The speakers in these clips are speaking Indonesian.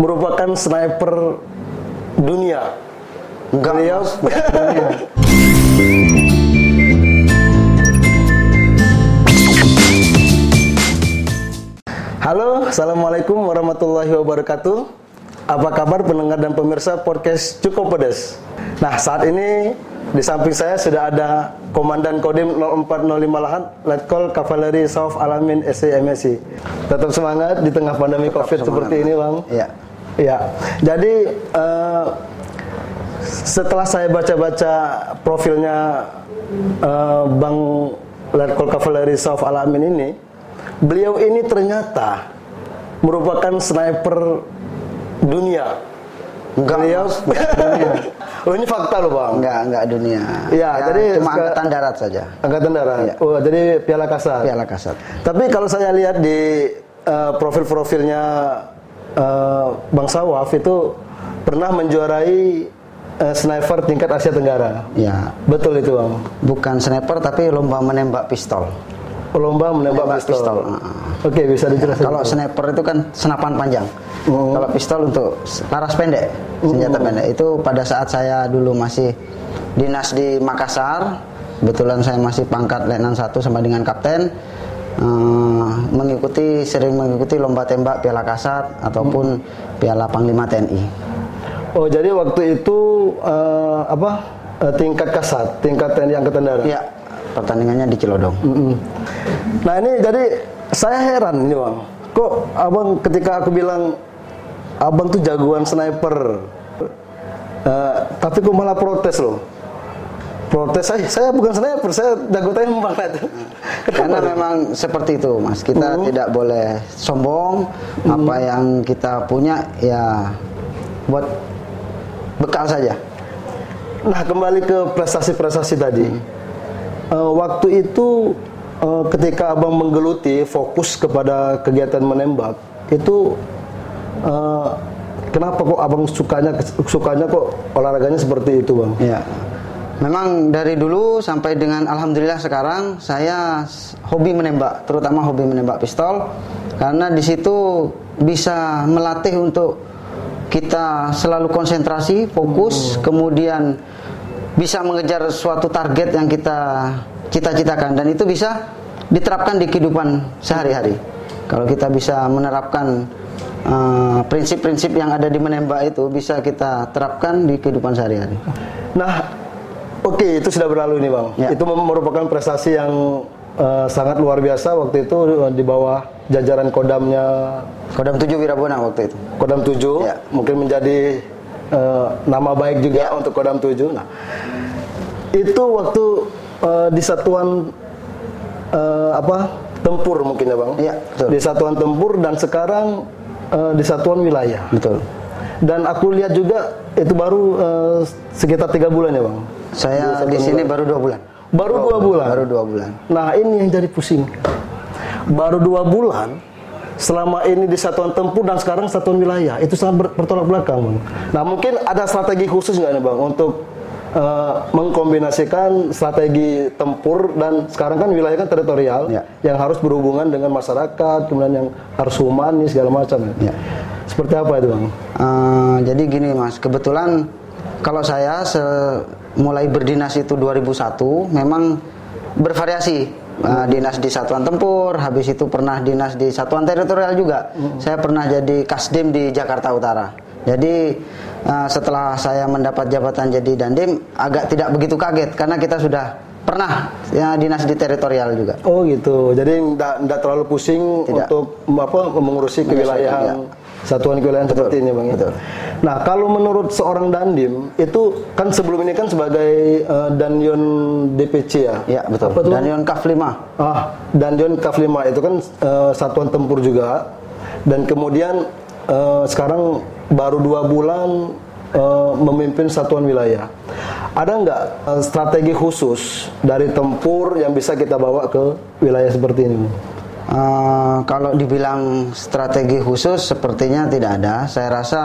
merupakan sniper dunia. Enggak, Beliau. Dunia. Halo, Assalamualaikum warahmatullahi wabarakatuh. Apa kabar pendengar dan pemirsa podcast Cukup Pedes? Nah, saat ini di samping saya sudah ada Komandan Kodim 0405 Lahat, Letkol Kavaleri Sauf Alamin SCMSI. Tetap semangat di tengah pandemi Covid semangat, seperti ini, Bang. Iya. Iya. Jadi eh, setelah saya baca-baca profilnya eh, Bang Letkol Kavaleri Sauf Alamin ini, beliau ini ternyata merupakan sniper dunia. Enggak, beliau. Enggak dunia. oh ini fakta loh bang. Enggak, enggak dunia. Iya, Ya, jadi cuma angkatan darat saja. Angkatan darat. Iya. Oh jadi Piala Kasar. Piala Kasat. Tapi kalau saya lihat di eh, profil-profilnya eh, Bang Sawaf itu pernah menjuarai eh, sniper tingkat Asia Tenggara. Ya, Betul itu bang. bukan sniper tapi lomba menembak pistol. Lomba menembak Menembak pistol. pistol. Oke bisa dijelaskan. Kalau sniper itu kan senapan panjang. Oh. Kalau pistol untuk laras pendek, senjata pendek. Itu pada saat saya dulu masih dinas di Makassar, kebetulan saya masih pangkat letnan 1 sama dengan kapten. Eh, mengikuti sering mengikuti lomba tembak Piala Kasat ataupun Piala Panglima TNI. Oh jadi waktu itu eh, apa eh, tingkat kasat, tingkat TNI Angkatan Darat. Ya, pertandingannya di Cilodong. Mm-mm. Nah ini jadi saya heran ini bang, kok abang ketika aku bilang abang tuh jagoan sniper, Eh, tapi kok malah protes loh. Protes saya, saya bukan sniper, saya jago tembak itu. Karena memang seperti itu, Mas. Kita Hmm. tidak boleh sombong. Apa yang kita punya ya buat bekal saja. Nah kembali ke prestasi-prestasi tadi. Eh, waktu itu eh, ketika abang menggeluti fokus kepada kegiatan menembak itu eh, kenapa kok abang sukanya sukanya kok olahraganya seperti itu bang? Ya. Memang dari dulu sampai dengan alhamdulillah sekarang saya hobi menembak, terutama hobi menembak pistol karena di situ bisa melatih untuk kita selalu konsentrasi, fokus, kemudian bisa mengejar suatu target yang kita cita-citakan dan itu bisa diterapkan di kehidupan sehari-hari. Kalau kita bisa menerapkan uh, prinsip-prinsip yang ada di menembak itu bisa kita terapkan di kehidupan sehari-hari. Nah, oke itu sudah berlalu nih bang. Ya. Itu merupakan prestasi yang eh, sangat luar biasa waktu itu eh, di bawah jajaran kodamnya Kodam 7 Wirabona waktu itu. Kodam 7 Ya. mungkin menjadi eh, nama baik juga untuk Kodam 7. Nah, itu waktu eh, di satuan eh, apa tempur mungkin ya bang? Iya. Di satuan tempur dan sekarang eh, di satuan wilayah. Betul. Dan aku lihat juga itu baru eh, sekitar tiga bulan ya bang. Saya Di sini baru dua bulan. Baru dua bulan. Baru dua bulan. Nah ini yang jadi pusing. Baru dua bulan selama ini di satuan tempur dan sekarang satuan wilayah itu sangat ber- bertolak belakang bang. Nah mungkin ada strategi khusus nggak nih bang untuk eh, mengkombinasikan strategi tempur dan sekarang kan wilayah kan teritorial Ya. yang harus berhubungan dengan masyarakat kemudian yang harus humanis segala macam ya. Ya. Seperti apa itu bang? Eh, jadi gini mas, kebetulan kalau saya mulai berdinas itu 2001 memang bervariasi. Eh, dinas di satuan tempur, habis itu pernah dinas di satuan teritorial juga. Saya pernah jadi kasdim di Jakarta Utara. Jadi eh, setelah saya mendapat jabatan jadi dandim, agak tidak begitu kaget karena kita sudah pernah ya, dinas di teritorial juga. Oh gitu. Jadi tidak terlalu pusing Tidak. untuk apa mengurusi kewilayahan ya. Satuan kewilayahan seperti ini, Bang. ya? betul. Nah, kalau menurut seorang dandim itu kan sebelum ini kan sebagai eh, danyon DPC ya. Ya betul. Apa tuh? Dan Yon Kaf 5. Ah, danyon Kaf 5 itu kan eh, satuan tempur juga. Dan kemudian eh, sekarang baru dua bulan eh, memimpin satuan wilayah. Ada nggak eh, strategi khusus dari tempur yang bisa kita bawa ke wilayah seperti ini? Eh, kalau dibilang strategi khusus sepertinya tidak ada. Saya rasa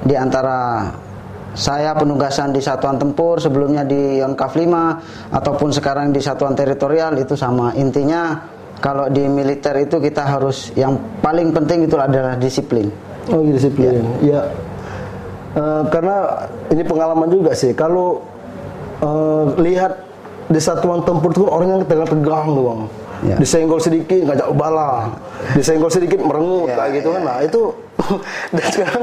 di antara saya penugasan di satuan tempur sebelumnya di Yonkaf 5 ataupun sekarang di satuan teritorial itu sama. Intinya kalau di militer itu kita harus yang paling penting itu adalah disiplin. Oh, gitu disiplin. Ya. Eh, karena ini pengalaman juga sih. Kalau eh, lihat di satuan tempur itu kan orangnya tegang-tegang Bang. Ya. Disenggol sedikit ngajak bala. Disenggol sedikit merengut Ya, kayak gitu kan. Nah, itu dan sekarang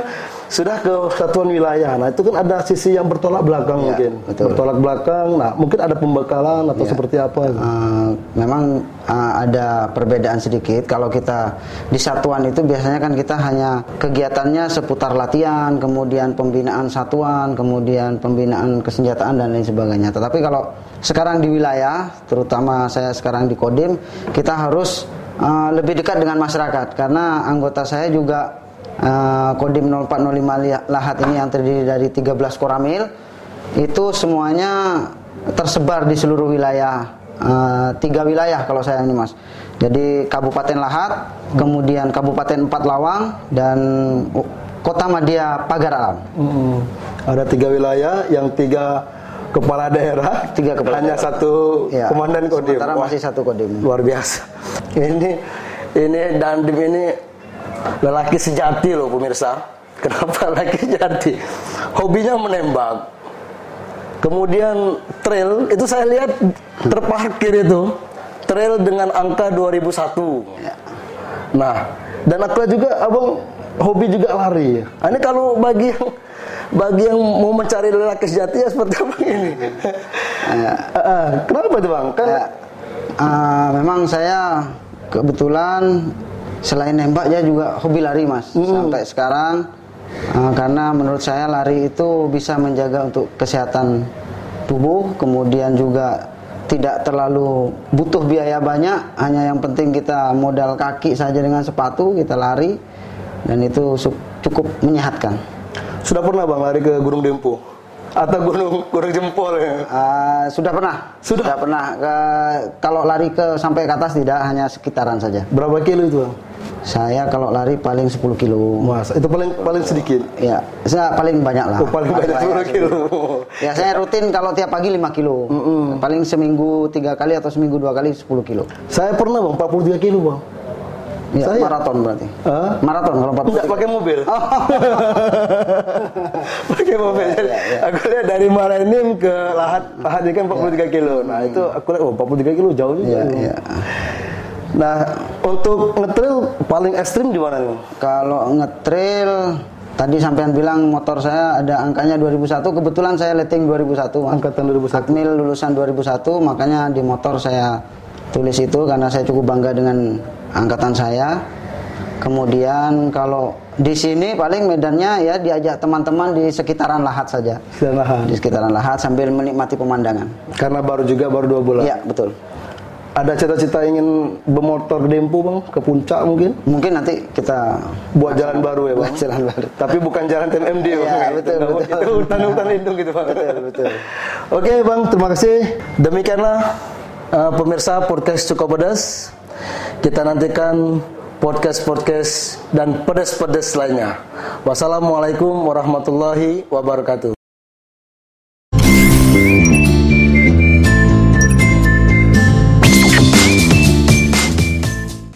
sudah ke satuan wilayah. Nah, itu kan ada sisi yang bertolak belakang Ya, mungkin. betul. Bertolak belakang. Nah, mungkin ada pembekalan atau Ya. seperti apa gitu. Eh, memang eh, ada perbedaan sedikit. Kalau kita di satuan itu biasanya kan kita hanya kegiatannya seputar latihan, kemudian pembinaan satuan, kemudian pembinaan kesenjataan dan lain sebagainya. Tetapi kalau sekarang di wilayah, terutama saya sekarang di Kodim, kita harus eh, lebih dekat dengan masyarakat karena anggota saya juga eh, Kodim 0405 Li- Lahat ini yang terdiri dari 13 koramil itu semuanya tersebar di seluruh wilayah Eh, tiga wilayah kalau saya ini mas jadi Kabupaten Lahat kemudian Kabupaten Empat Lawang dan Kota Madia Pagar Alam Mm-mm. Ada tiga wilayah yang tiga kepala daerah, Tiga kepala hanya daerah. satu Ya, komandan kodim. sementara Wah, masih satu kodim luar biasa. Ini ini Dandim ini lelaki sejati loh pemirsa. Kenapa lelaki sejati? Hobinya menembak. Kemudian trail itu saya lihat terparkir itu trail dengan angka 2001. Nah, dan aku juga abang hobi juga lari. Nah, ini kalau bagi yang bagi yang mau mencari lelaki sejati ya seperti abang ini. Ya. Ah, ah. kenapa itu bang? Kan Ya, eh, memang saya kebetulan selain nembak ya juga hobi lari mas. Sampai sekarang eh, karena menurut saya lari itu bisa menjaga untuk kesehatan tubuh kemudian juga tidak terlalu butuh biaya banyak. Hanya yang penting kita modal kaki saja dengan sepatu kita lari dan itu cukup menyehatkan. Sudah pernah bang lari ke Gunung Dempo atau Gunung Gunung Jempol ya? Eh, sudah pernah Sudah? pernah Ke- kalau lari ke sampai ke atas tidak hanya sekitaran saja Berapa kilo itu? Saya kalau lari paling 10 kilo. Mas, itu paling paling sedikit. Ya, saya paling banyak lah. Oh, paling banyak 10 kilo. Ya, saya rutin kalau tiap pagi 5 kilo. Paling seminggu tiga kali atau seminggu dua kali 10 kilo. Saya pernah bang 43 kilo bang. Ya, Saya- maraton berarti. Hah? Maraton kalau 40 Enggak pakai mobil. Oh. pakai mobil. Iya, Jadi, Aku lihat dari Maranim ke Lahat, Lahat ini kan 43 kilo. Nah, itu aku lihat oh 43 kilo jauh juga. Iya, itu. iya. Nah, untuk ngetrail paling ekstrim di mana nih? Kalau ngetrail tadi sampean bilang motor saya ada angkanya 2001 kebetulan saya letting 2001 Mas. Angkatan 2001. Akmil lulusan 2001 makanya di motor saya tulis itu karena saya cukup bangga dengan angkatan saya kemudian kalau di sini paling medannya ya diajak teman-teman di sekitaran lahat saja Lahat. di sekitaran lahat sambil menikmati pemandangan Karena baru juga baru dua bulan. iya betul Ada cita-cita ingin bermotor ke Dempo bang, ke puncak mungkin? mungkin nanti kita Buat jalan baru ya bang? Buat jalan baru. Tapi bukan jalan TMMD Iya, bang. betul, Itu, betul. Itu hutan-hutan lindung gitu bang. Betul, betul. Oke bang, terima kasih. Demikianlah uh, pemirsa podcast cukup pedas. Kita nantikan podcast-podcast dan pedas-pedas lainnya. Wassalamualaikum warahmatullahi wabarakatuh.